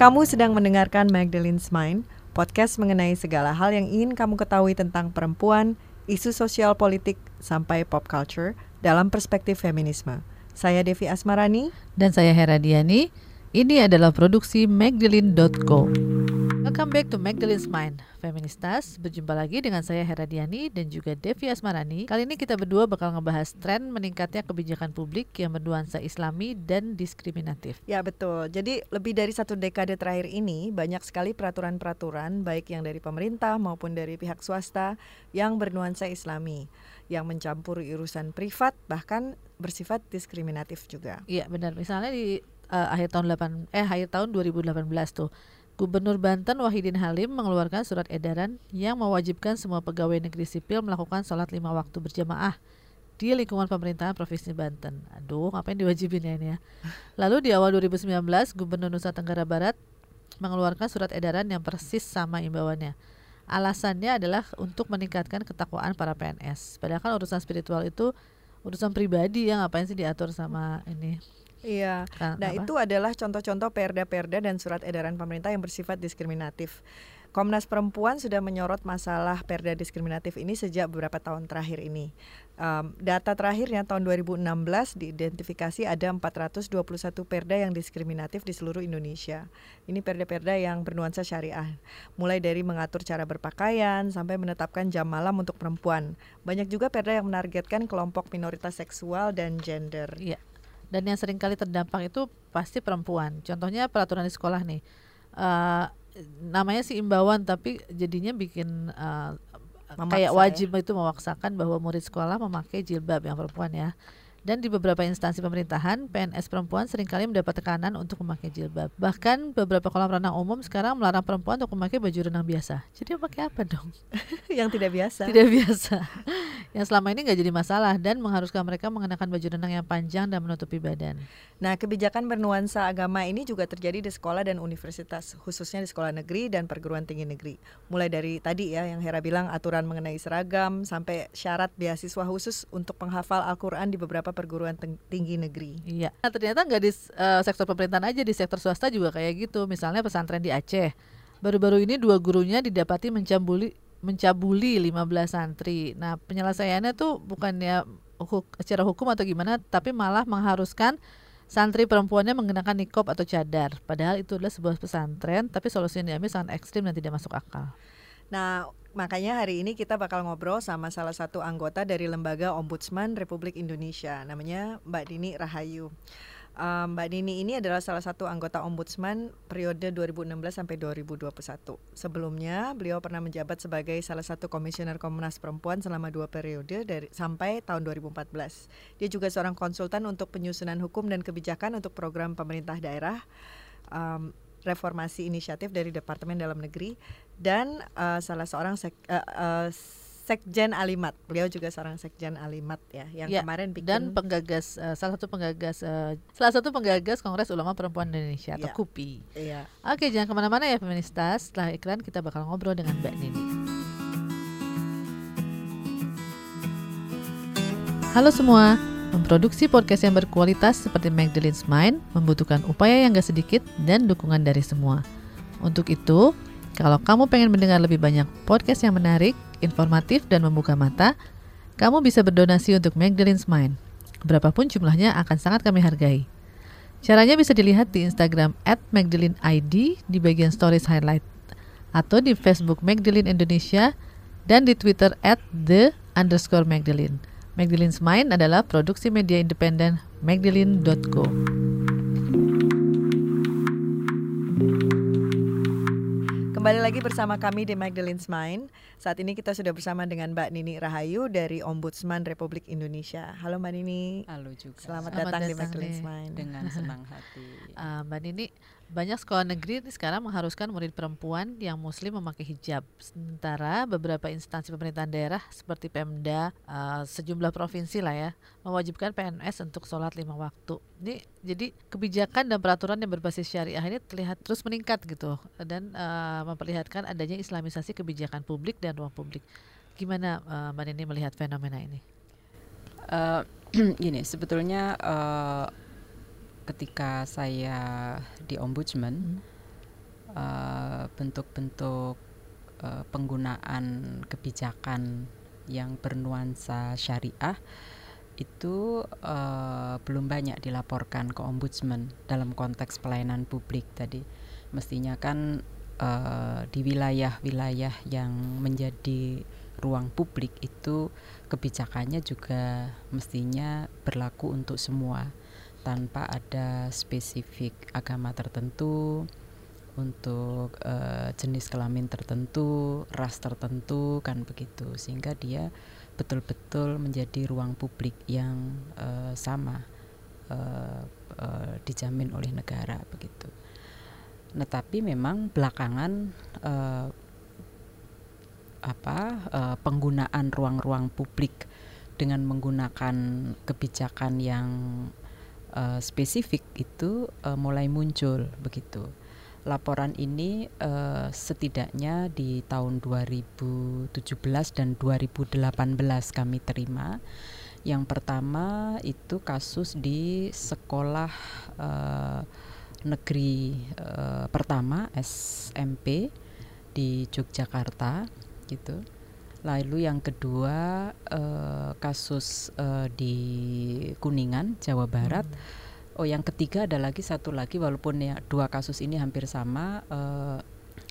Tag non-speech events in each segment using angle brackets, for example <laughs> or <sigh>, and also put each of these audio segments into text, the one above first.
Kamu sedang mendengarkan Magdalene's Mind, podcast mengenai segala hal yang ingin kamu ketahui tentang perempuan, isu sosial politik, sampai pop culture dalam perspektif feminisme. Saya Devi Asmarani. Dan saya Hera Diani. Ini adalah produksi Magdalene.co. Welcome back to Magdalene's Mind. Feministas, berjumpa lagi dengan saya Hera Diani dan juga Devi Asmarani. Kali ini kita berdua bakal ngebahas tren meningkatnya kebijakan publik yang bernuansa islami dan diskriminatif. Ya betul, jadi lebih dari satu dekade terakhir ini banyak sekali peraturan-peraturan baik yang dari pemerintah maupun dari pihak swasta yang bernuansa islami yang mencampuri urusan privat bahkan bersifat diskriminatif juga. Iya benar, misalnya di uh, akhir tahun 8 eh akhir tahun 2018 tuh Gubernur Banten Wahidin Halim mengeluarkan surat edaran yang mewajibkan semua pegawai negeri sipil melakukan sholat lima waktu berjamaah di lingkungan pemerintahan Provinsi Banten. Aduh, ngapain diwajibin ya ini ya? Lalu di awal 2019, Gubernur Nusa Tenggara Barat mengeluarkan surat edaran yang persis sama imbauannya. Alasannya adalah untuk meningkatkan ketakwaan para PNS. Padahal kan urusan spiritual itu urusan pribadi yang ngapain sih diatur sama ini Iya. Nah, nah itu adalah contoh-contoh perda-perda dan surat edaran pemerintah yang bersifat diskriminatif. Komnas Perempuan sudah menyorot masalah perda diskriminatif ini sejak beberapa tahun terakhir ini. Um, data terakhirnya tahun 2016 diidentifikasi ada 421 perda yang diskriminatif di seluruh Indonesia. Ini perda-perda yang bernuansa syariah, mulai dari mengatur cara berpakaian sampai menetapkan jam malam untuk perempuan. Banyak juga perda yang menargetkan kelompok minoritas seksual dan gender. Iya dan yang sering kali terdampak itu pasti perempuan. Contohnya peraturan di sekolah nih, uh, namanya sih imbauan tapi jadinya bikin uh, kayak wajib ya? itu memaksakan bahwa murid sekolah memakai jilbab yang perempuan ya. Dan di beberapa instansi pemerintahan, PNS perempuan sering kali mendapat tekanan untuk memakai jilbab. Bahkan beberapa kolam renang umum sekarang melarang perempuan untuk memakai baju renang biasa. Jadi pakai apa dong? <laughs> yang tidak biasa. Tidak biasa. yang selama ini nggak jadi masalah dan mengharuskan mereka mengenakan baju renang yang panjang dan menutupi badan. Nah, kebijakan bernuansa agama ini juga terjadi di sekolah dan universitas, khususnya di sekolah negeri dan perguruan tinggi negeri. Mulai dari tadi ya yang Hera bilang aturan mengenai seragam sampai syarat beasiswa khusus untuk penghafal Al-Qur'an di beberapa perguruan tinggi negeri. Iya. Nah, ternyata nggak di uh, sektor pemerintahan aja, di sektor swasta juga kayak gitu. Misalnya pesantren di Aceh. Baru-baru ini dua gurunya didapati mencabuli mencabuli 15 santri. Nah, penyelesaiannya tuh bukannya huk, secara hukum atau gimana, tapi malah mengharuskan santri perempuannya mengenakan nikob atau cadar. Padahal itu adalah sebuah pesantren, tapi solusi yang diambil sangat ekstrim dan tidak masuk akal. Nah, Makanya hari ini kita bakal ngobrol sama salah satu anggota dari Lembaga Ombudsman Republik Indonesia, namanya Mbak Dini Rahayu. Um, Mbak Dini ini adalah salah satu anggota Ombudsman periode 2016 sampai 2021. Sebelumnya, beliau pernah menjabat sebagai salah satu komisioner Komnas Perempuan selama dua periode dari sampai tahun 2014. Dia juga seorang konsultan untuk penyusunan hukum dan kebijakan untuk program pemerintah daerah. Um, reformasi inisiatif dari Departemen Dalam Negeri dan uh, salah seorang sek, uh, uh, Sekjen Alimat. Beliau juga seorang Sekjen Alimat ya yang ya, kemarin bikin dan penggagas uh, salah satu penggagas uh, salah satu penggagas Kongres Ulama Perempuan Indonesia atau ya. KUPI. Iya. Oke, jangan ke mana-mana ya feministas. Setelah iklan kita bakal ngobrol dengan Mbak Nini. Halo semua, Memproduksi podcast yang berkualitas seperti Magdalene's Mind membutuhkan upaya yang gak sedikit dan dukungan dari semua. Untuk itu, kalau kamu pengen mendengar lebih banyak podcast yang menarik, informatif, dan membuka mata, kamu bisa berdonasi untuk Magdalene's Mind. Berapapun jumlahnya akan sangat kami hargai. Caranya bisa dilihat di Instagram at Magdalene ID di bagian stories highlight atau di Facebook Magdalene Indonesia dan di Twitter at the underscore Magdalene. Magdalene's Mind adalah produksi media independen magdalene.co. Kembali lagi bersama kami di Magdalene's Mind. Saat ini kita sudah bersama dengan Mbak Nini Rahayu dari Ombudsman Republik Indonesia. Halo Mbak Nini. Halo juga. Selamat, Selamat datang, datang di Magdalene's Mind. Dengan <laughs> senang hati. Uh, Mbak Nini, banyak sekolah negeri sekarang mengharuskan murid perempuan yang muslim memakai hijab. Sementara beberapa instansi pemerintahan daerah seperti Pemda, uh, sejumlah provinsi lah ya, mewajibkan PNS untuk sholat lima waktu. Ini jadi kebijakan dan peraturan yang berbasis syariah ini terlihat terus meningkat gitu dan uh, memperlihatkan adanya islamisasi kebijakan publik dan ruang publik. Gimana uh, Mbak Nini melihat fenomena ini? Uh, <clears throat> gini, sebetulnya uh, ketika saya di ombudsman hmm. bentuk-bentuk eh, penggunaan kebijakan yang bernuansa syariah itu eh, belum banyak dilaporkan ke ombudsman dalam konteks pelayanan publik tadi. Mestinya kan eh, di wilayah-wilayah yang menjadi ruang publik itu kebijakannya juga mestinya berlaku untuk semua tanpa ada spesifik agama tertentu untuk uh, jenis kelamin tertentu, ras tertentu kan begitu sehingga dia betul-betul menjadi ruang publik yang uh, sama uh, uh, dijamin oleh negara begitu. Nah tapi memang belakangan uh, apa uh, penggunaan ruang-ruang publik dengan menggunakan kebijakan yang uh, spesifik itu uh, mulai muncul begitu. Laporan ini uh, setidaknya di tahun 2017 dan 2018 kami terima. Yang pertama itu kasus di sekolah uh, negeri uh, pertama SMP di Yogyakarta gitu. Lalu yang kedua uh, kasus uh, di Kuningan, Jawa Barat. Hmm. Oh, yang ketiga ada lagi satu lagi walaupun ya dua kasus ini hampir sama uh,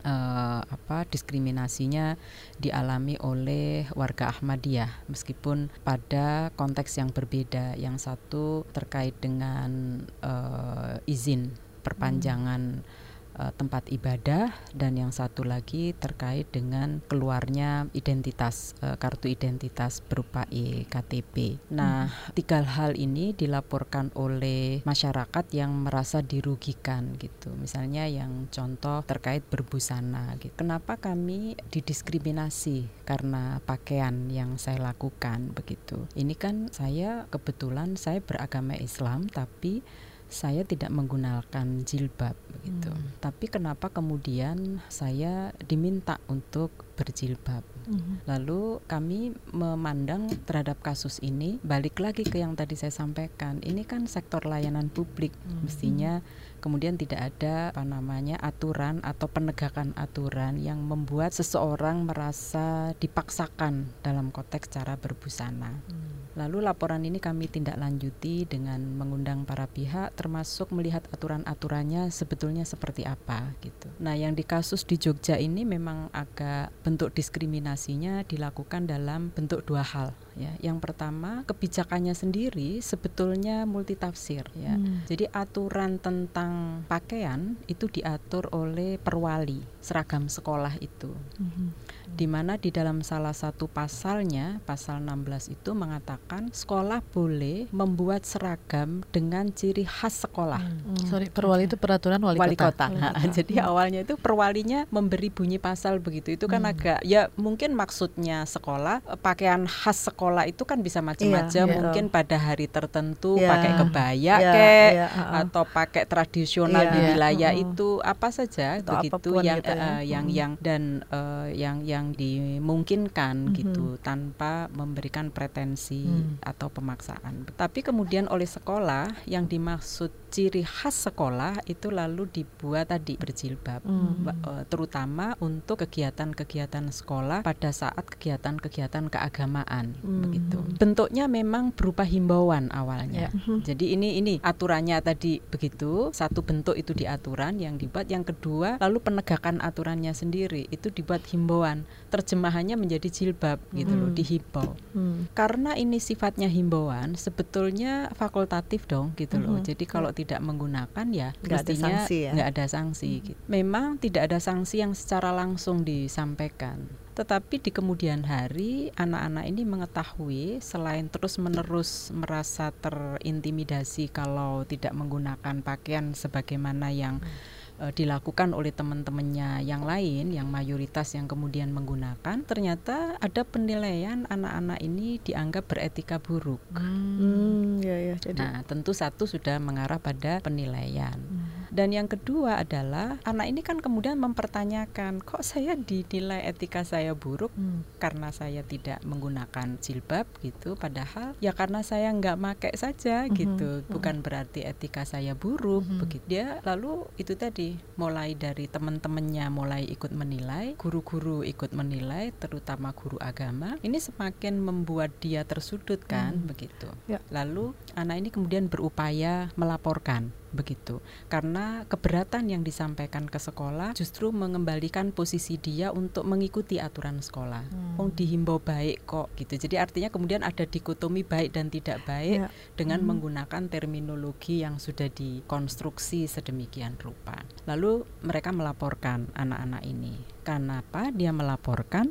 uh, apa diskriminasinya dialami oleh warga Ahmadiyah meskipun pada konteks yang berbeda. Yang satu terkait dengan uh, izin perpanjangan hmm uh, tempat ibadah dan yang satu lagi terkait dengan keluarnya identitas uh, kartu identitas berupa e-KTP. Nah, hmm. tiga hal ini dilaporkan oleh masyarakat yang merasa dirugikan gitu. Misalnya yang contoh terkait berbusana gitu. Kenapa kami didiskriminasi karena pakaian yang saya lakukan begitu. Ini kan saya kebetulan saya beragama Islam tapi saya tidak menggunakan jilbab begitu. Hmm. Tapi kenapa kemudian saya diminta untuk berjilbab? Hmm. Lalu kami memandang terhadap kasus ini balik lagi ke yang tadi saya sampaikan. Ini kan sektor layanan publik, hmm. mestinya kemudian tidak ada apa namanya aturan atau penegakan aturan yang membuat seseorang merasa dipaksakan dalam konteks cara berbusana. Hmm. Lalu laporan ini kami tindak lanjuti dengan mengundang para pihak termasuk melihat aturan-aturannya sebetulnya seperti apa gitu. Nah, yang di kasus di Jogja ini memang agak bentuk diskriminasinya dilakukan dalam bentuk dua hal ya. Yang pertama, kebijakannya sendiri sebetulnya multitafsir ya. Hmm. Jadi aturan tentang pakaian itu diatur oleh perwali seragam sekolah itu. Hmm di mana di dalam salah satu pasalnya pasal 16 itu mengatakan sekolah boleh membuat seragam dengan ciri khas sekolah. Hmm. Hmm. Sorry, perwali itu peraturan wali, wali kota. kota. Wali kota. Jadi hmm. awalnya itu perwalinya memberi bunyi pasal begitu. Itu kan hmm. agak ya mungkin maksudnya sekolah pakaian khas sekolah itu kan bisa macam-macam. Yeah, mungkin yeah. pada hari tertentu yeah. pakai kebaya yeah, kek yeah, uh, atau pakai tradisional yeah, di wilayah yeah. itu apa saja Atau begitu yang gitu ya. uh, yang hmm. yang dan uh, yang yang yang dimungkinkan mm -hmm. gitu tanpa memberikan pretensi mm. atau pemaksaan. Tapi kemudian oleh sekolah yang dimaksud ciri khas sekolah itu lalu dibuat tadi berjilbab, mm. terutama untuk kegiatan-kegiatan sekolah pada saat kegiatan-kegiatan keagamaan mm. begitu. Bentuknya memang berupa himbauan awalnya. Yeah. Mm-hmm. Jadi ini ini aturannya tadi begitu, satu bentuk itu di aturan yang dibuat, yang kedua lalu penegakan aturannya sendiri itu dibuat himbauan terjemahannya menjadi jilbab gitu hmm. loh dihimbau hmm. karena ini sifatnya himbauan sebetulnya fakultatif dong gitu hmm. loh jadi kalau tidak menggunakan ya nggak ada sanksi ya? ada sanksi hmm. gitu. memang tidak ada sanksi yang secara langsung disampaikan tetapi di kemudian hari anak-anak ini mengetahui selain terus-menerus merasa terintimidasi kalau tidak menggunakan pakaian sebagaimana yang hmm uh, dilakukan oleh teman-temannya yang lain yang mayoritas yang kemudian menggunakan ternyata ada penilaian anak-anak ini dianggap beretika buruk. Hmm, ya, ya, jadi. Nah tentu satu sudah mengarah pada penilaian. Hmm. Dan yang kedua adalah anak ini kan kemudian mempertanyakan, kok saya dinilai etika saya buruk Hmm. karena saya tidak menggunakan jilbab gitu. Padahal ya karena saya nggak pakai saja Mhm, gitu, mhm. bukan berarti etika saya buruk. Mhm. Begitu dia lalu itu tadi mulai dari teman-temannya mulai ikut menilai, guru-guru ikut menilai, terutama guru agama. Ini semakin membuat dia tersudut kan, Hmm. begitu. Ya. Lalu anak ini kemudian berupaya melaporkan begitu karena keberatan yang disampaikan ke sekolah justru mengembalikan posisi dia untuk mengikuti aturan sekolah. Hmm. Oh dihimbau baik kok gitu. Jadi artinya kemudian ada dikotomi baik dan tidak baik Ya. dengan Hmm. menggunakan terminologi yang sudah dikonstruksi sedemikian rupa. Lalu mereka melaporkan anak-anak ini. Kenapa dia melaporkan?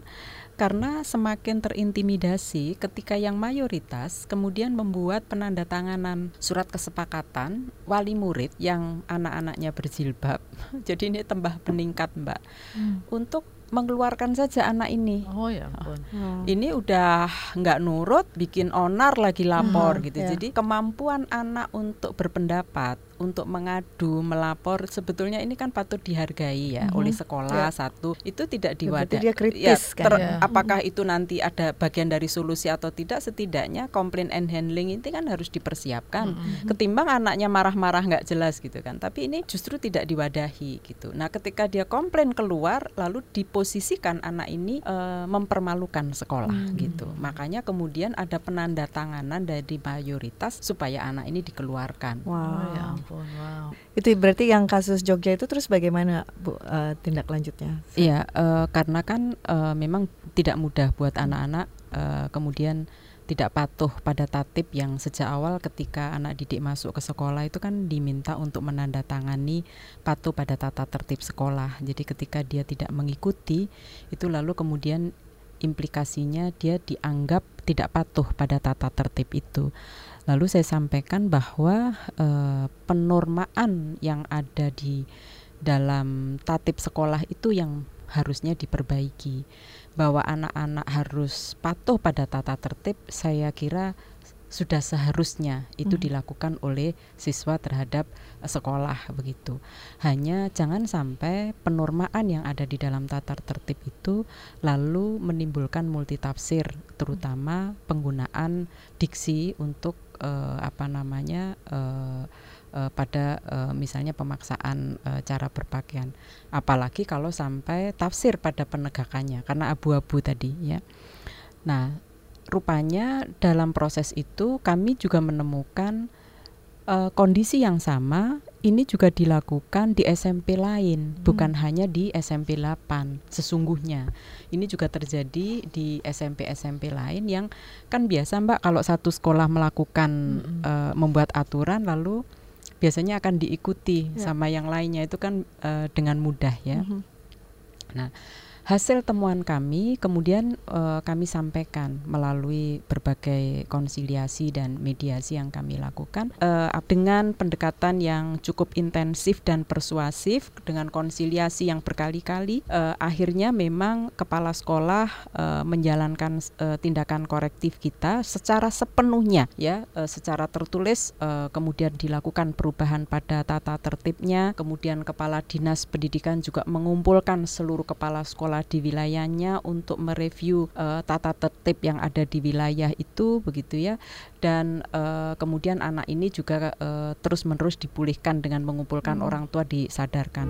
Karena semakin terintimidasi ketika yang mayoritas kemudian membuat penandatanganan surat kesepakatan wali murid yang anak-anaknya berjilbab. <laughs> Jadi ini tambah meningkat, Mbak. Hmm. Untuk mengeluarkan saja anak ini. Oh ya ampun. Oh. <laughs> Ini udah nggak nurut, bikin onar lagi lapor Hmm, gitu. ya. Jadi kemampuan anak untuk berpendapat, untuk mengadu, melapor, sebetulnya ini kan patut dihargai ya Mhm. oleh sekolah Ya. satu. Itu tidak Ya, diwadah. dia kritis kan ter- ya. Apakah itu nanti ada bagian dari solusi atau tidak? Setidaknya complaint and handling ini kan harus dipersiapkan. Mm-mm. Ketimbang anaknya marah-marah nggak jelas gitu kan. Tapi ini justru tidak diwadahi gitu. Nah, ketika dia komplain keluar, lalu diposisikan anak ini eh, mempermalukan sekolah Hmm. gitu. Makanya kemudian ada penanda tanganan dari mayoritas supaya anak ini dikeluarkan. Oh ya Wow. Ampun. Wow. Itu berarti yang kasus Jogja itu terus bagaimana Bu eh, tindak lanjutnya? Iya, eh, karena kan eh, memang tidak mudah buat anak-anak eh, kemudian tidak patuh pada tatip yang sejak awal ketika anak didik masuk ke sekolah itu kan diminta untuk menandatangani patuh pada tata tertib sekolah. Jadi ketika dia tidak mengikuti itu lalu kemudian implikasinya dia dianggap tidak patuh pada tata tertib itu. Lalu saya sampaikan bahwa eh, penormaan yang ada di dalam tatip sekolah itu yang harusnya diperbaiki bahwa anak-anak harus patuh pada tata tertib saya kira sudah seharusnya itu Mhm. dilakukan oleh siswa terhadap eh, sekolah begitu. Hanya jangan sampai penormaan yang ada di dalam tata tertib itu lalu menimbulkan multitafsir terutama penggunaan diksi untuk eh, apa namanya eh, eh, pada eh, misalnya pemaksaan eh, cara berpakaian. Apalagi kalau sampai tafsir pada penegakannya karena abu-abu tadi ya. Nah, rupanya dalam proses itu kami juga menemukan eh, kondisi yang sama ini juga dilakukan di SMP lain, Hmm. bukan hanya di SMP 8 sesungguhnya. Ini juga terjadi di SMP-SMP lain yang kan biasa Mbak kalau satu sekolah melakukan Mm-mm. eh, membuat aturan lalu biasanya akan diikuti Ya. sama yang lainnya itu kan eh, dengan mudah ya. Mhm. Hasil temuan kami kemudian eh, kami sampaikan melalui berbagai konsiliasi dan mediasi yang kami lakukan eh, dengan pendekatan yang cukup intensif dan persuasif dengan konsiliasi yang berkali-kali eh, akhirnya memang kepala sekolah eh, menjalankan eh, tindakan korektif kita secara sepenuhnya ya eh, secara tertulis eh, kemudian dilakukan perubahan pada tata tertibnya kemudian kepala dinas pendidikan juga mengumpulkan seluruh kepala sekolah di wilayahnya untuk mereview eh, tata tertib yang ada di wilayah itu begitu ya dan eh, kemudian anak ini juga eh, terus-menerus dipulihkan dengan mengumpulkan Hmm. orang tua disadarkan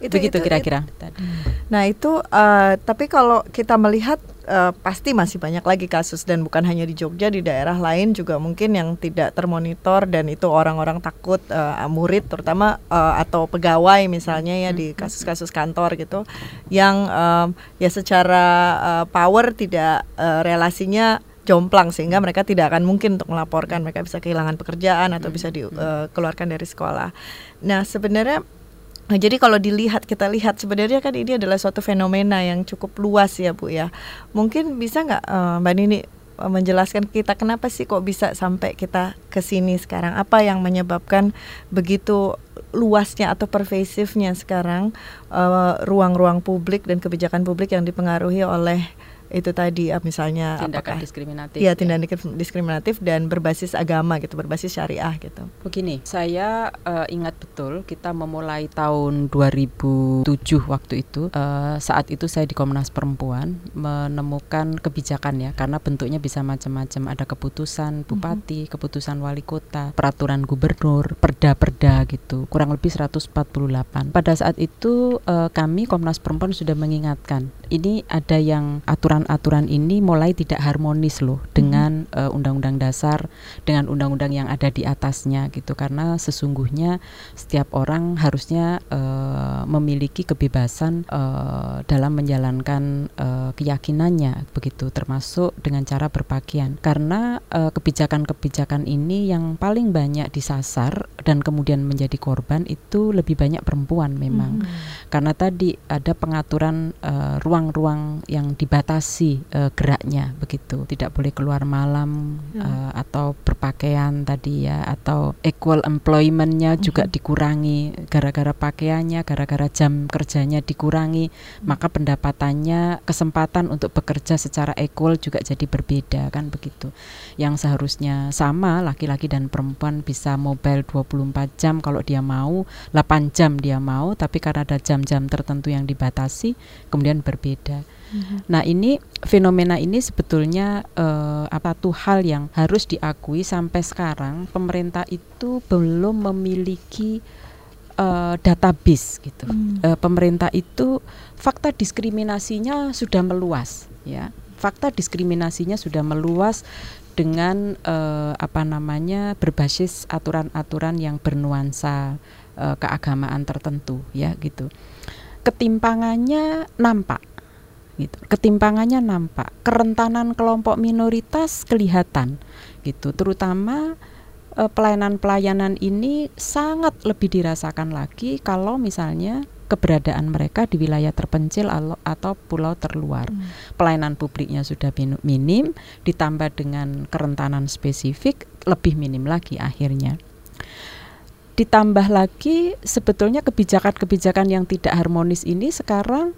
Itu- begitu itu- kira-kira. Nah itu eh, tapi kalau kita melihat eh, pasti masih banyak lagi kasus dan bukan hanya di Jogja di daerah lain juga mungkin yang tidak termonitor dan itu orang-orang takut eh, murid terutama eh, atau pegawai misalnya ya di kasus-kasus kantor gitu yang em, ya secara eh, power tidak eh, relasinya jomplang sehingga mereka tidak akan mungkin untuk melaporkan. Mereka bisa kehilangan pekerjaan atau bisa dikeluarkan dari sekolah. Nah sebenarnya Nah, jadi kalau dilihat kita lihat sebenarnya kan ini adalah suatu fenomena yang cukup luas ya Bu ya. Mungkin bisa nggak eh, Mbak Nini eh, menjelaskan kita kenapa sih kok bisa sampai kita ke sini sekarang? Apa yang menyebabkan begitu luasnya atau pervasifnya sekarang eh, ruang-ruang publik dan kebijakan publik yang dipengaruhi oleh itu tadi uh, misalnya tindakan apakah diskriminatif. ya tindakan diskriminatif dan berbasis agama gitu, berbasis syariah gitu. Begini, saya uh, ingat betul kita memulai tahun 2007 waktu itu. Uh, saat itu saya di Komnas Perempuan menemukan kebijakan ya, karena bentuknya bisa macam-macam. Ada keputusan bupati, mm -hmm. keputusan wali kota, peraturan gubernur, perda-perda gitu. Kurang lebih 148. Pada saat itu uh, kami Komnas Perempuan sudah mengingatkan, ini ada yang aturan-aturan ini mulai tidak harmonis loh dengan uh, undang-undang dasar, dengan undang-undang yang ada di atasnya gitu. Karena sesungguhnya setiap orang harusnya uh, memiliki kebebasan uh, dalam menjalankan uh, keyakinannya begitu, termasuk dengan cara berpakaian. Karena kebijakan-kebijakan ini yang paling banyak disasar dan kemudian menjadi korban itu lebih banyak perempuan memang. Hmm. Karena tadi ada pengaturan ruang-ruang uh, yang dibatasi uh, geraknya begitu. Tidak boleh keluar malam hmm. uh, atau berpakaian tadi ya atau equal employmentnya hmm. juga dikurangi gara-gara pakaiannya, gara-gara jam kerjanya dikurangi, hmm. maka pendapatannya kesempatan untuk bekerja secara equal juga jadi berbeda kan begitu. Yang seharusnya sama laki-laki dan perempuan bisa mobile 24 jam kalau dia mau, 8 jam dia mau, tapi karena ada jam-jam tertentu yang dibatasi, kemudian berbeda. Mm-hmm. Nah ini fenomena ini sebetulnya uh, apa tuh hal yang harus diakui sampai sekarang pemerintah itu belum memiliki uh, database gitu. Mm. Uh, pemerintah itu fakta diskriminasinya sudah meluas ya. Fakta diskriminasinya sudah meluas dengan uh, apa namanya berbasis aturan-aturan yang bernuansa uh, keagamaan tertentu ya gitu. Ketimpangannya nampak gitu. Ketimpangannya nampak, kerentanan kelompok minoritas kelihatan gitu. Terutama eh, pelayanan-pelayanan ini sangat lebih dirasakan lagi kalau misalnya keberadaan mereka di wilayah terpencil atau pulau terluar. Hmm. Pelayanan publiknya sudah minim, ditambah dengan kerentanan spesifik lebih minim lagi akhirnya. Ditambah lagi sebetulnya kebijakan-kebijakan yang tidak harmonis ini sekarang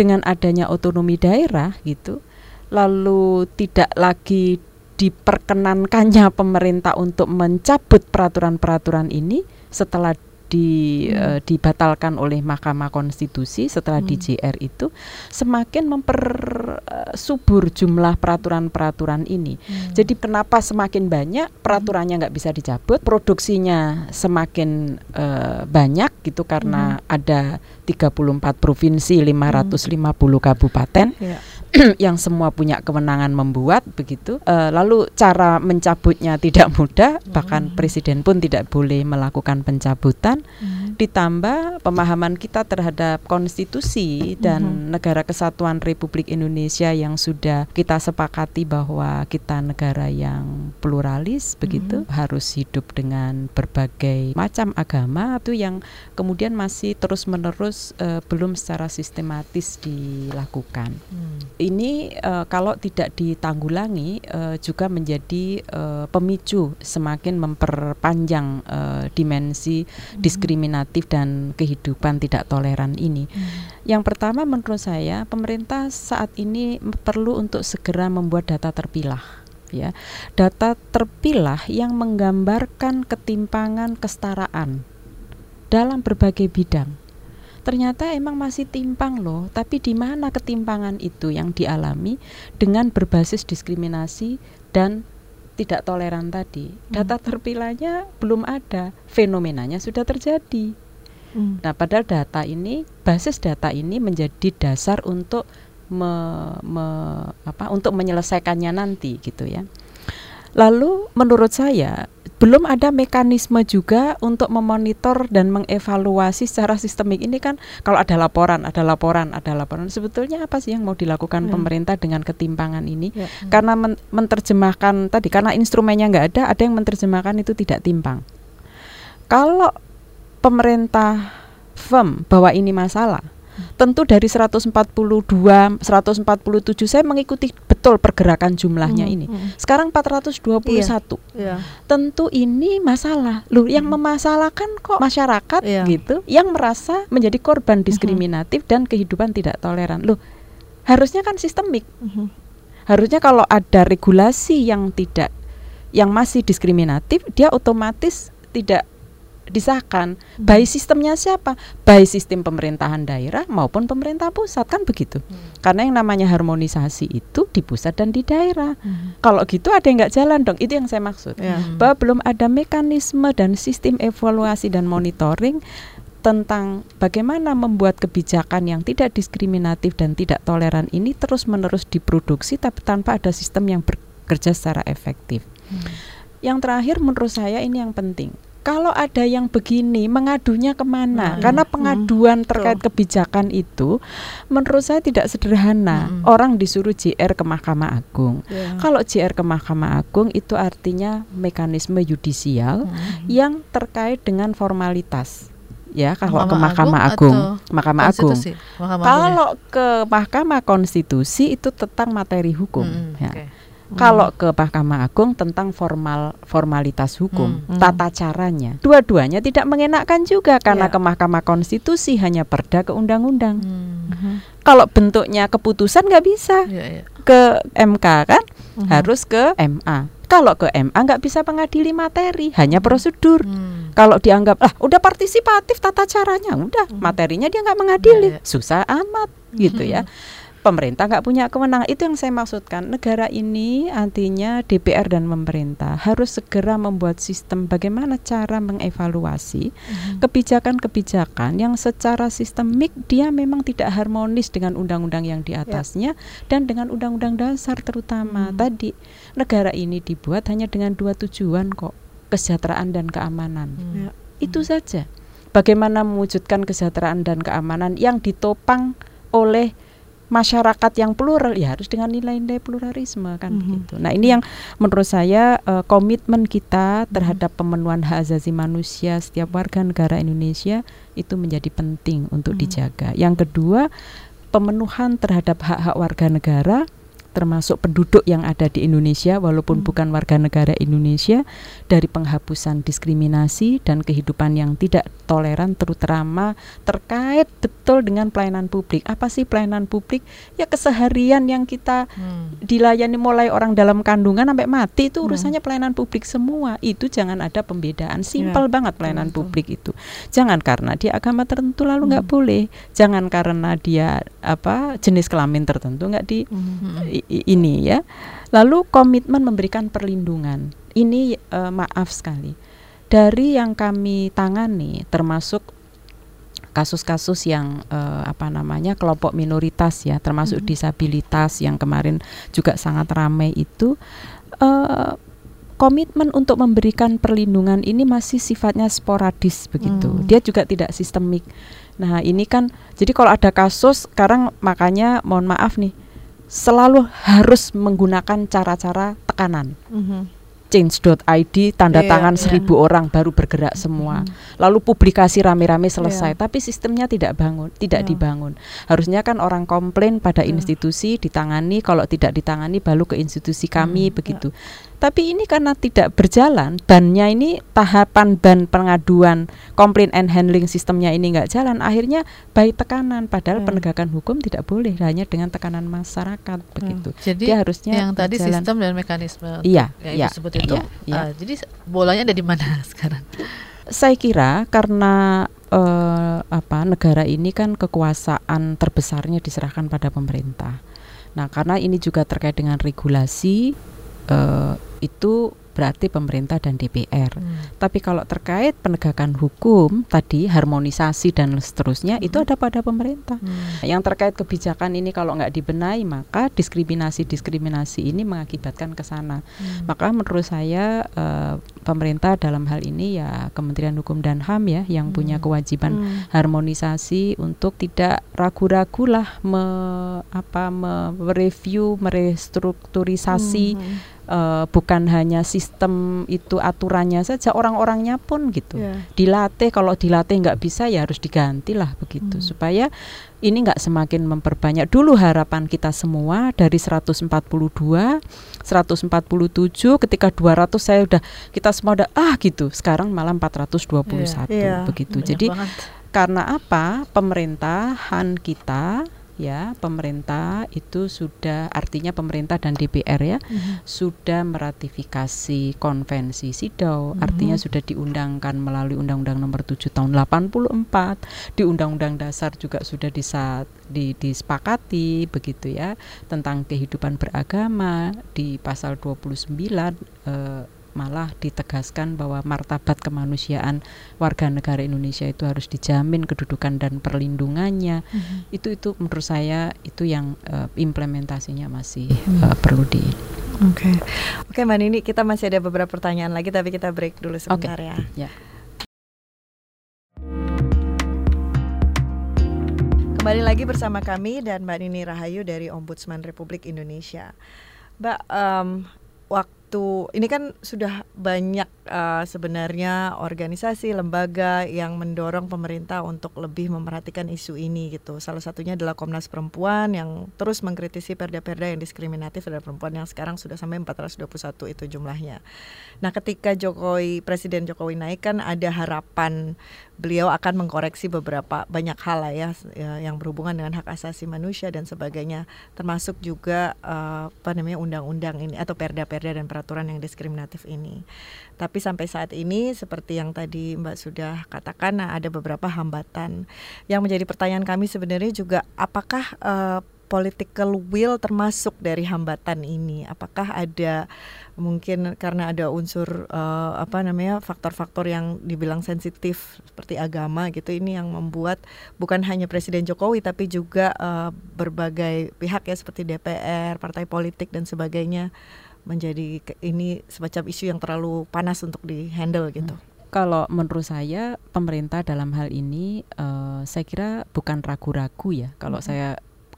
dengan adanya otonomi daerah gitu lalu tidak lagi diperkenankannya pemerintah untuk mencabut peraturan-peraturan ini setelah di hmm. uh, dibatalkan oleh Mahkamah Konstitusi setelah hmm. DJR itu semakin mempersubur jumlah peraturan-peraturan ini. Hmm. Jadi kenapa semakin banyak peraturannya nggak bisa dicabut, produksinya semakin uh, banyak gitu karena hmm. ada 34 provinsi, 550 hmm. kabupaten. Yeah <clears throat> yang semua punya kewenangan membuat begitu. Uh, lalu cara mencabutnya tidak mudah, bahkan hmm. presiden pun tidak boleh melakukan pencabutan. Hmm. Ditambah pemahaman kita terhadap konstitusi dan hmm. negara kesatuan Republik Indonesia yang sudah kita sepakati bahwa kita negara yang pluralis begitu, hmm. harus hidup dengan berbagai macam agama itu yang kemudian masih terus-menerus uh, belum secara sistematis dilakukan. Hmm ini uh, kalau tidak ditanggulangi uh, juga menjadi uh, pemicu semakin memperpanjang uh, dimensi hmm. diskriminatif dan kehidupan tidak toleran ini. Hmm. Yang pertama menurut saya pemerintah saat ini perlu untuk segera membuat data terpilah ya. Data terpilah yang menggambarkan ketimpangan kesetaraan dalam berbagai bidang ternyata emang masih timpang loh. Tapi di mana ketimpangan itu yang dialami dengan berbasis diskriminasi dan tidak toleran tadi. Hmm. Data terpilahnya belum ada, fenomenanya sudah terjadi. Hmm. Nah, padahal data ini, basis data ini menjadi dasar untuk me, me, apa, untuk menyelesaikannya nanti gitu ya. Lalu menurut saya belum ada mekanisme juga untuk memonitor dan mengevaluasi secara sistemik ini kan kalau ada laporan, ada laporan, ada laporan. Sebetulnya apa sih yang mau dilakukan hmm. pemerintah dengan ketimpangan ini? Ya. Hmm. Karena men menerjemahkan tadi karena instrumennya nggak ada, ada yang menerjemahkan itu tidak timpang. Kalau pemerintah firm bahwa ini masalah, tentu dari 142 147 saya mengikuti betul pergerakan jumlahnya hmm, ini. Hmm. Sekarang 421. Iya, iya. Tentu ini masalah. Loh, yang hmm. memasalahkan kok masyarakat iya. gitu yang merasa menjadi korban diskriminatif hmm. dan kehidupan tidak toleran. Loh, harusnya kan sistemik. Mhm. Harusnya kalau ada regulasi yang tidak yang masih diskriminatif, dia otomatis tidak disahkan. Hmm. Baik sistemnya siapa? Baik sistem pemerintahan daerah maupun pemerintah pusat kan begitu. Karena yang namanya harmonisasi itu di pusat dan di daerah. Mhm. Kalau gitu ada yang nggak jalan dong. Itu yang saya maksud. Ya. Bahwa belum ada mekanisme dan sistem evaluasi dan monitoring tentang bagaimana membuat kebijakan yang tidak diskriminatif dan tidak toleran ini terus-menerus diproduksi tapi tanpa ada sistem yang bekerja secara efektif. Yang terakhir menurut saya ini yang penting. Kalau ada yang begini, mengadunya ke mana? Hmm. Karena Hmm. pengaduan terkait kebijakan itu, menurut saya tidak sederhana. Hmm. Orang disuruh JR ke Mahkamah Agung. Ya. Kalau JR ke Mahkamah Agung itu artinya mekanisme yudisial Hmm. yang terkait dengan formalitas. Ya, kalau ke Mahkamah Mahkamah Agung Agung, Mahkamah Agung. Mahkamah Agung ya? Kalau ke Mahkamah Konstitusi itu tentang materi hukum. Mm, ya. Oke. Kalau ke Mahkamah Agung tentang formal formalitas hukum, Hmm. tata caranya. Dua-duanya tidak mengenakkan juga karena Ya. ke Mahkamah Konstitusi hanya perda ke undang-undang. Hmm. Mhm. Kalau bentuknya keputusan nggak bisa Iya, iya. ke MK kan, Mhm. harus ke MA. Kalau ke MA nggak bisa mengadili materi, hanya prosedur. Hmm. Kalau dianggap ah udah partisipatif tata caranya, udah materinya dia nggak mengadili, Ya, ya. susah amat gitu ya. Pemerintah nggak punya kewenangan. Itu yang saya maksudkan. Negara ini artinya DPR dan pemerintah harus segera membuat sistem bagaimana cara mengevaluasi Mhm. kebijakan-kebijakan yang secara sistemik dia memang tidak harmonis dengan undang-undang yang di atasnya dan dengan undang-undang dasar terutama. Hmm. Tadi negara ini dibuat hanya dengan dua tujuan kok, kesejahteraan dan keamanan. Hmm. Ya. Itu saja. Bagaimana mewujudkan kesejahteraan dan keamanan yang ditopang oleh masyarakat yang plural ya harus dengan nilai-nilai pluralisme kan Mhm. begitu. Nah, ini yang menurut saya eh, komitmen kita terhadap pemenuhan hak asasi manusia setiap warga negara Indonesia itu menjadi penting untuk Mhm. dijaga. Yang kedua, pemenuhan terhadap hak-hak warga negara termasuk penduduk yang ada di Indonesia walaupun Hmm. bukan warga negara Indonesia dari penghapusan diskriminasi dan kehidupan yang tidak toleran terutama terkait betul dengan pelayanan publik. Apa sih pelayanan publik? Ya keseharian yang kita Hmm. dilayani mulai orang dalam kandungan sampai mati itu Hmm. urusannya pelayanan publik semua. Itu jangan ada pembedaan. Simpel banget pelayanan betul. publik itu. Jangan karena dia agama tertentu lalu nggak Hmm. boleh. Jangan karena dia apa jenis kelamin tertentu nggak di. Hmm. Ini ya. Lalu komitmen memberikan perlindungan. Ini eh, maaf sekali. Dari yang kami tangani termasuk kasus-kasus yang eh, apa namanya kelompok minoritas ya, termasuk Mhm. disabilitas yang kemarin juga sangat ramai itu eh, komitmen untuk memberikan perlindungan ini masih sifatnya sporadis begitu. Hmm. Dia juga tidak sistemik. Nah, ini kan jadi kalau ada kasus sekarang makanya mohon maaf nih selalu harus menggunakan cara-cara tekanan. Mhm. Change.id tanda Iya, tangan iya. seribu orang baru bergerak semua. Lalu publikasi rame-rame selesai, Iya. tapi sistemnya tidak bangun, tidak Iya. dibangun. Harusnya kan orang komplain pada Iya. institusi ditangani, kalau tidak ditangani baru ke institusi kami Hmm, begitu. Tapi ini karena tidak berjalan, bannya ini tahapan ban pengaduan komplain and handling sistemnya ini nggak jalan, akhirnya baik tekanan. Padahal Iya. penegakan hukum tidak boleh hanya dengan tekanan masyarakat begitu. Jadi Dia harusnya yang tadi berjalan. sistem dan mekanisme Iya, yang iya, ibu sebut itu. iya, iya. ah, jadi bolanya ada di mana <laughs> sekarang? Saya kira karena eh, apa negara ini kan kekuasaan terbesarnya diserahkan pada pemerintah. Nah, karena ini juga terkait dengan regulasi eh, itu berarti pemerintah dan DPR. Hmm. Tapi kalau terkait penegakan hukum tadi harmonisasi dan seterusnya itu Mhm. ada pada pemerintah. Hmm. Yang terkait kebijakan ini kalau nggak dibenahi maka diskriminasi-diskriminasi ini mengakibatkan ke sana. Hmm. Maka menurut saya eh, pemerintah dalam hal ini ya Kementerian Hukum dan HAM ya yang punya Hmm. kewajiban Hmm. harmonisasi untuk tidak ragu-ragu lah me, apa mereview, merestrukturisasi Mhm. Eh, bukan hanya sistem itu aturannya saja orang-orangnya pun gitu Ya. dilatih kalau dilatih nggak bisa ya harus diganti lah begitu Hmm. supaya ini nggak semakin memperbanyak dulu harapan kita semua dari 142 147 ketika 200 saya udah kita semua udah ah gitu sekarang malah 421 Iya. begitu Banyak jadi banget. karena apa pemerintahan kita ya pemerintah itu sudah artinya pemerintah dan DPR ya Mhm. sudah meratifikasi konvensi SIDAU artinya Mhm. sudah diundangkan melalui Undang-Undang Nomor 7 Tahun 84 di Undang-Undang Dasar juga sudah disa- di, disepakati begitu ya tentang kehidupan beragama di pasal 29 eh, malah ditegaskan bahwa martabat kemanusiaan warga negara Indonesia itu harus dijamin kedudukan dan perlindungannya Mhm. itu itu menurut saya itu yang eh, implementasinya masih Hmm. eh, perlu di Oke, oke Mbak Nini, kita masih ada beberapa pertanyaan lagi, tapi kita break dulu sebentar ya. ya. Kembali lagi bersama kami dan Mbak Nini Rahayu dari Ombudsman Republik Indonesia. Mbak, waktu ini kan sudah banyak eh, sebenarnya organisasi, lembaga yang mendorong pemerintah untuk lebih memerhatikan isu ini gitu. Salah satunya adalah Komnas Perempuan yang terus mengkritisi perda-perda yang diskriminatif terhadap perempuan yang sekarang sudah sampai 421 itu jumlahnya. Nah, ketika Jokowi Presiden Jokowi naik kan ada harapan beliau akan mengkoreksi beberapa banyak hal lah ya, ya yang berhubungan dengan hak asasi manusia dan sebagainya, termasuk juga eh, apa namanya undang-undang ini atau perda-perda dan peraturan yang diskriminatif ini. Tapi sampai saat ini seperti yang tadi Mbak sudah katakan nah, ada beberapa hambatan. Yang menjadi pertanyaan kami sebenarnya juga apakah eh, political will termasuk dari hambatan ini? Apakah ada mungkin karena ada unsur eh, apa namanya faktor-faktor yang dibilang sensitif seperti agama gitu ini yang membuat bukan hanya Presiden Jokowi tapi juga eh, berbagai pihak ya seperti DPR, partai politik dan sebagainya menjadi ini semacam isu yang terlalu panas untuk dihandle gitu. Kalau menurut saya pemerintah dalam hal ini eh, saya kira bukan ragu-ragu ya. Kalau Mhm. saya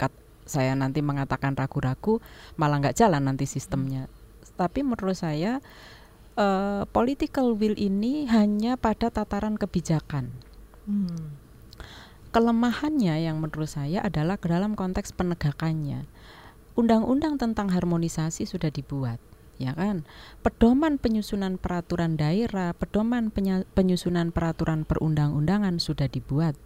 kat- saya nanti mengatakan ragu-ragu malah nggak jalan nanti sistemnya. Tapi menurut saya eh, political will ini hanya pada tataran kebijakan. Hmm. Kelemahannya yang menurut saya adalah ke dalam konteks penegakannya. Undang-undang tentang harmonisasi sudah dibuat, ya kan? Pedoman penyusunan peraturan daerah, pedoman penyusunan peraturan perundang-undangan sudah dibuat.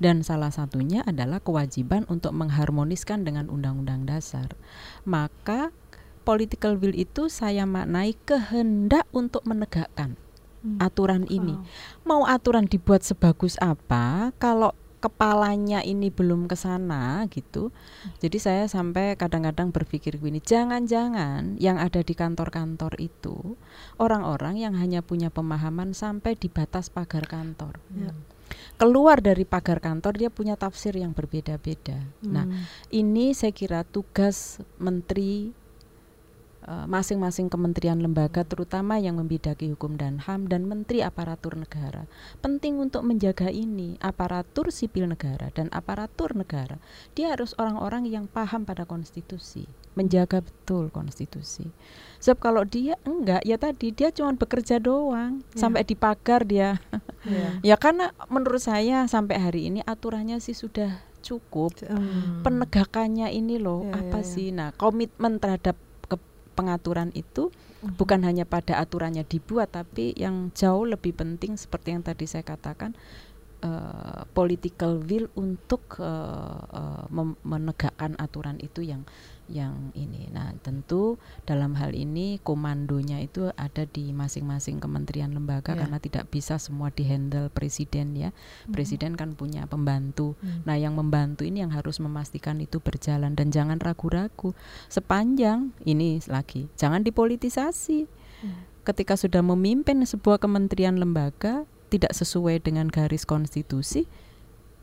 Dan salah satunya adalah kewajiban untuk mengharmoniskan dengan undang-undang dasar. Maka political will itu saya maknai kehendak untuk menegakkan Hmm. aturan ini mau aturan dibuat sebagus apa kalau kepalanya ini belum ke sana gitu. Jadi saya sampai kadang-kadang berpikir gini, jangan-jangan yang ada di kantor-kantor itu orang-orang yang hanya punya pemahaman sampai di batas pagar kantor. Ya. Keluar dari pagar kantor dia punya tafsir yang berbeda-beda. Nah, Hmm. ini saya kira tugas menteri masing-masing kementerian lembaga terutama yang membidaki hukum dan HAM dan menteri aparatur negara penting untuk menjaga ini aparatur sipil negara dan aparatur negara dia harus orang-orang yang paham pada konstitusi menjaga betul konstitusi sebab kalau dia enggak ya tadi dia cuma bekerja doang Ya. sampai di pagar dia Ya. <laughs> ya karena menurut saya sampai hari ini aturannya sih sudah cukup Hmm. penegakannya ini loh Ya, apa ya, ya. sih nah komitmen terhadap pengaturan itu Mhm. bukan hanya pada aturannya dibuat tapi yang jauh lebih penting seperti yang tadi saya katakan eh, political will untuk eh, mem- menegakkan aturan itu yang yang ini nah tentu dalam hal ini komandonya itu ada di masing-masing kementerian lembaga Ya. karena tidak bisa semua dihandle presiden ya Mhm. presiden kan punya pembantu Hmm. Nah, yang membantu ini yang harus memastikan itu berjalan dan jangan ragu-ragu. Sepanjang ini lagi, jangan dipolitisasi. Hmm. Ketika sudah memimpin sebuah kementerian lembaga tidak sesuai dengan garis konstitusi,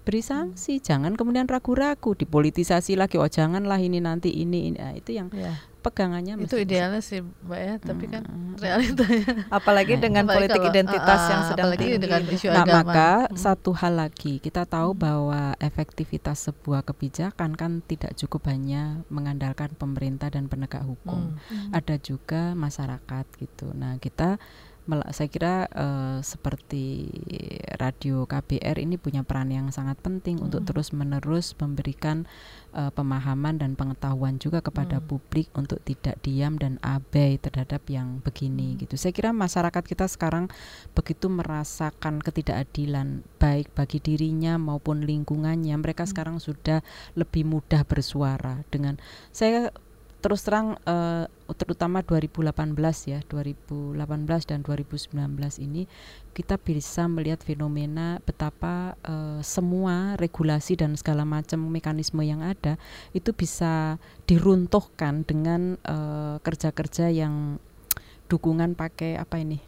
beri sanksi. Jangan kemudian ragu-ragu dipolitisasi lagi. Oh, janganlah ini nanti ini ini. Nah, itu yang Ya. pegangannya Itu idealnya sih Mbak ya, tapi kan Mm. <laughs> realitanya Apalagi Nah, dengan apalagi politik kalau- identitas ah, yang sedang apalagi tinggi. dengan isu Nah, agama. maka Hmm. satu hal lagi, kita tahu bahwa efektivitas sebuah kebijakan kan tidak cukup hanya mengandalkan pemerintah dan penegak hukum. Hmm. Ada juga masyarakat gitu. Nah, kita saya kira uh, seperti radio KBR ini punya peran yang sangat penting hmm. untuk terus menerus memberikan uh, pemahaman dan pengetahuan juga kepada hmm. publik untuk tidak diam dan abai terhadap yang begini hmm. gitu. Saya kira masyarakat kita sekarang begitu merasakan ketidakadilan baik bagi dirinya maupun lingkungannya. Mereka hmm. sekarang sudah lebih mudah bersuara dengan saya terus terang uh, terutama 2018 ya 2018 dan 2019 ini kita bisa melihat fenomena betapa uh, semua regulasi dan segala macam mekanisme yang ada itu bisa diruntuhkan dengan eh, kerja-kerja uh, yang dukungan pakai apa ini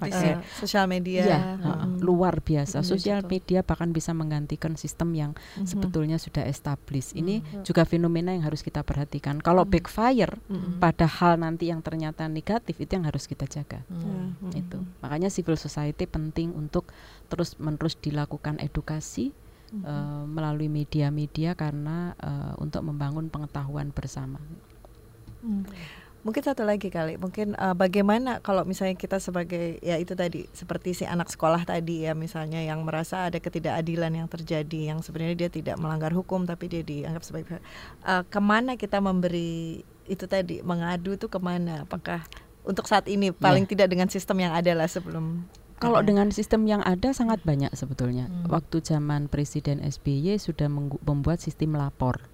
pakai uh, sosial media. Ya, uh, luar biasa. Sosial media bahkan bisa menggantikan sistem yang uh-huh. sebetulnya sudah established ini uh-huh. juga fenomena yang harus kita perhatikan. Kalau uh-huh. backfire uh-huh. padahal nanti yang ternyata negatif itu yang harus kita jaga. Uh-huh. itu. Makanya civil society penting untuk terus menerus dilakukan edukasi uh, melalui media-media karena uh, untuk membangun pengetahuan bersama. Mungkin satu lagi kali, mungkin uh, bagaimana kalau misalnya kita sebagai ya itu tadi seperti si anak sekolah tadi ya misalnya yang merasa ada ketidakadilan yang terjadi yang sebenarnya dia tidak melanggar hukum tapi dia dianggap sebagai uh, ke mana kita memberi itu tadi mengadu itu ke mana? Apakah untuk saat ini paling yeah. tidak dengan sistem yang ada lah sebelum kalau dengan sistem yang ada sangat banyak sebetulnya. Hmm. Waktu zaman Presiden SBY sudah membuat sistem lapor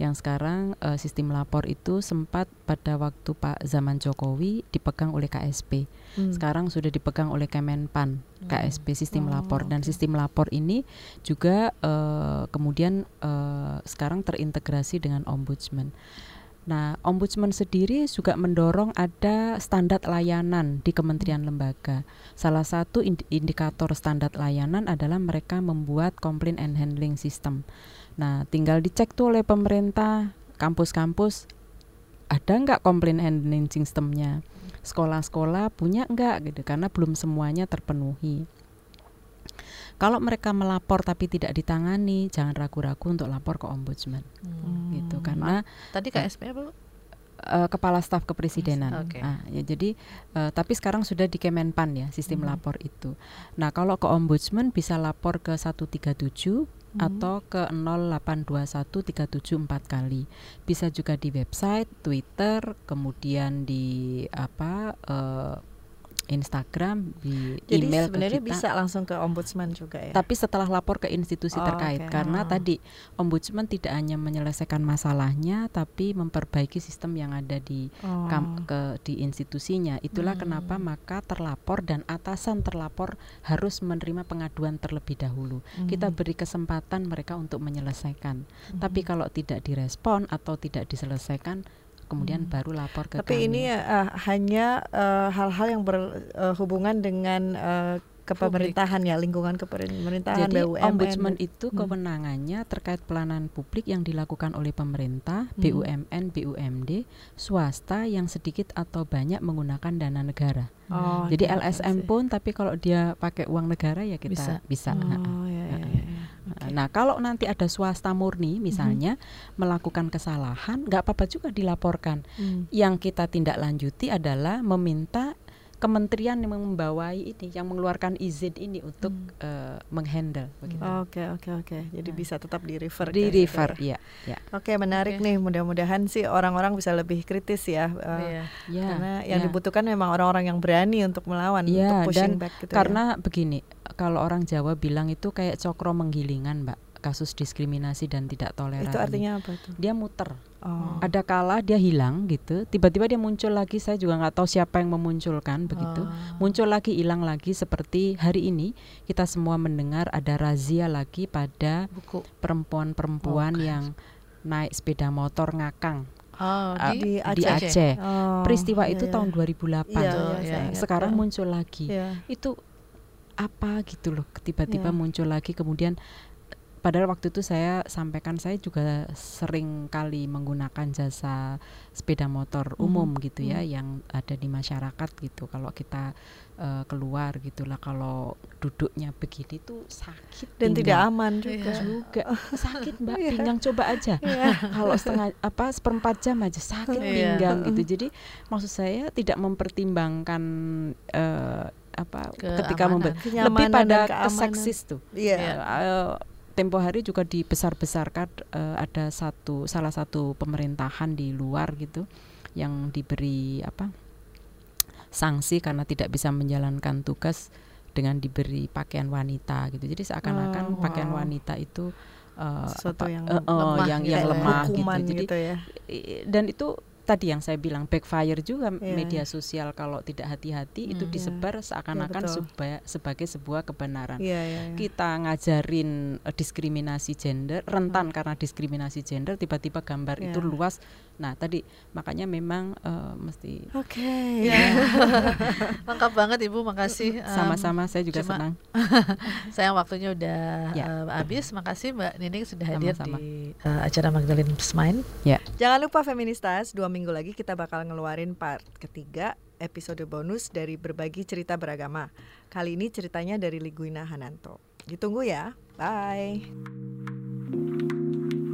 yang sekarang uh, sistem lapor itu sempat pada waktu Pak zaman Jokowi dipegang oleh KSP. Hmm. Sekarang sudah dipegang oleh Kemenpan hmm. KSP sistem oh. lapor dan sistem lapor ini juga uh, kemudian uh, sekarang terintegrasi dengan ombudsman. Nah, ombudsman sendiri juga mendorong ada standar layanan di kementerian lembaga. Salah satu indikator standar layanan adalah mereka membuat complaint and handling system. Nah, tinggal dicek tuh oleh pemerintah, kampus-kampus ada nggak komplain handling sistemnya. Sekolah-sekolah punya nggak gitu karena belum semuanya terpenuhi. Kalau mereka melapor tapi tidak ditangani, jangan ragu-ragu untuk lapor ke ombudsman. Hmm. Gitu karena tadi KSP apa? uh, kepala staf kepresidenan. Okay. Nah, ya jadi uh, tapi sekarang sudah di Kemenpan ya sistem hmm. lapor itu. Nah, kalau ke ombudsman bisa lapor ke 137 hmm. atau ke 0821374 kali. Bisa juga di website, Twitter, kemudian di apa uh, Instagram, di Jadi email sebenarnya ke kita. bisa langsung ke ombudsman juga ya. Tapi setelah lapor ke institusi oh, terkait okay. karena oh. tadi ombudsman tidak hanya menyelesaikan masalahnya tapi memperbaiki sistem yang ada di oh. kam, ke di institusinya. Itulah hmm. kenapa maka terlapor dan atasan terlapor harus menerima pengaduan terlebih dahulu. Hmm. Kita beri kesempatan mereka untuk menyelesaikan. Hmm. Tapi kalau tidak direspon atau tidak diselesaikan kemudian hmm. baru lapor ke Tapi kami. ini uh, hanya eh, hal-hal uh, yang berhubungan uh, dengan uh, kepemerintahan ya lingkungan kepemerintahan Jadi BUMN. ombudsman itu hmm. kewenangannya terkait pelayanan publik yang dilakukan oleh pemerintah, hmm. BUMN, BUMD, swasta yang sedikit atau banyak menggunakan dana negara. Oh, Jadi LSM pun tapi kalau dia pakai uang negara ya kita bisa. bisa. Oh, ya, ya, ya. Okay. Nah, kalau nanti ada swasta murni misalnya mm-hmm. melakukan kesalahan, nggak apa-apa juga dilaporkan. Mm. Yang kita tindak lanjuti adalah meminta kementerian yang membawai ini, yang mengeluarkan izin ini untuk hmm. uh, menghandle. Oke oke oke. Jadi nah. bisa tetap di refer. Di refer, ya. ya. Oke menarik okay. nih. Mudah-mudahan sih orang-orang bisa lebih kritis ya. Uh, yeah. Karena yang yeah. dibutuhkan memang orang-orang yang berani untuk melawan, yeah, untuk pushing dan back gitu. Ya. Karena ya. begini, kalau orang Jawa bilang itu kayak cokro menggilingan, Mbak kasus diskriminasi dan tidak toleran. Itu artinya apa tuh? Dia muter. Oh. Ada kala dia hilang gitu, tiba-tiba dia muncul lagi. Saya juga nggak tahu siapa yang memunculkan begitu. Oh. Muncul lagi, hilang lagi. Seperti hari ini kita semua mendengar ada razia lagi pada perempuan-perempuan oh, yang naik sepeda motor ngakang. Oh, uh, di, di Aceh. Aceh. Oh, Peristiwa iya, itu iya. tahun 2008. Iya, iya, Sekarang muncul lagi. Iya. Itu apa gitu loh tiba-tiba yeah. muncul lagi kemudian padahal waktu itu saya sampaikan saya juga sering kali menggunakan jasa sepeda motor Hmm, umum gitu ya hmm. yang ada di masyarakat gitu kalau kita eh, keluar gitulah kalau duduknya begini tuh sakit Dan tidak pinggang. aman juga. Iya. juga <laughs> sakit mbak Iya. pinggang coba aja Iya. kalau setengah apa seperempat jam aja sakit Iya. pinggang gitu jadi maksud saya tidak mempertimbangkan eh, apa ketika Keamanan. Kenyamanan lebih pada keseksis tuh Iya. Iya. Tempo hari juga dibesar-besarkan eh, ada satu salah satu pemerintahan di luar gitu yang diberi apa sanksi karena tidak bisa menjalankan tugas dengan diberi pakaian wanita gitu jadi seakan-akan Oh, pakaian wow. wanita itu eh, Sesuatu apa, yang eh, eh, lemah yang gitu yang ya. lemah gitu jadi gitu ya. dan itu tadi yang saya bilang backfire juga Iya, media sosial kalau tidak hati-hati itu Hmm. disebar seakan-akan betul. seba- sebagai sebuah kebenaran Iya, iya, iya. kita ngajarin eh, diskriminasi gender rentan karena diskriminasi gender tiba-tiba gambar Ya. itu luas nah tadi makanya memang eh, mesti Oke. Ya. <laughs> Lengkap banget Ibu, makasih. Sama-sama saya juga cuma- senang <laughs> sayang waktunya udah Ya. eh, habis. Makasih Mbak Nining sudah hadir Sama-sama. di eh, acara Magdalene Smine. Jangan lupa Feministas, dua minggu lagi kita bakal ngeluarin part ketiga episode bonus dari berbagi cerita beragama. Kali ini ceritanya dari Liguina Hananto. Ditunggu ya. Bye.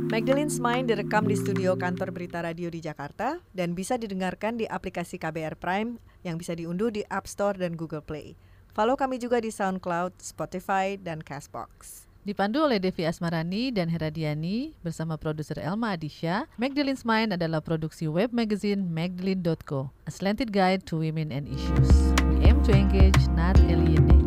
Magdalene's Mind direkam di studio kantor Berita Radio di Jakarta dan bisa didengarkan di aplikasi KBR Prime yang bisa diunduh di App Store dan Google Play. Follow kami juga di SoundCloud, Spotify, dan Castbox. Dipandu oleh Devi Asmarani dan Heradiani bersama produser Elma Adisha, Magdalene's Mind adalah produksi web magazine magdalene.co, a slanted guide to women and issues. We aim to engage, not alienate.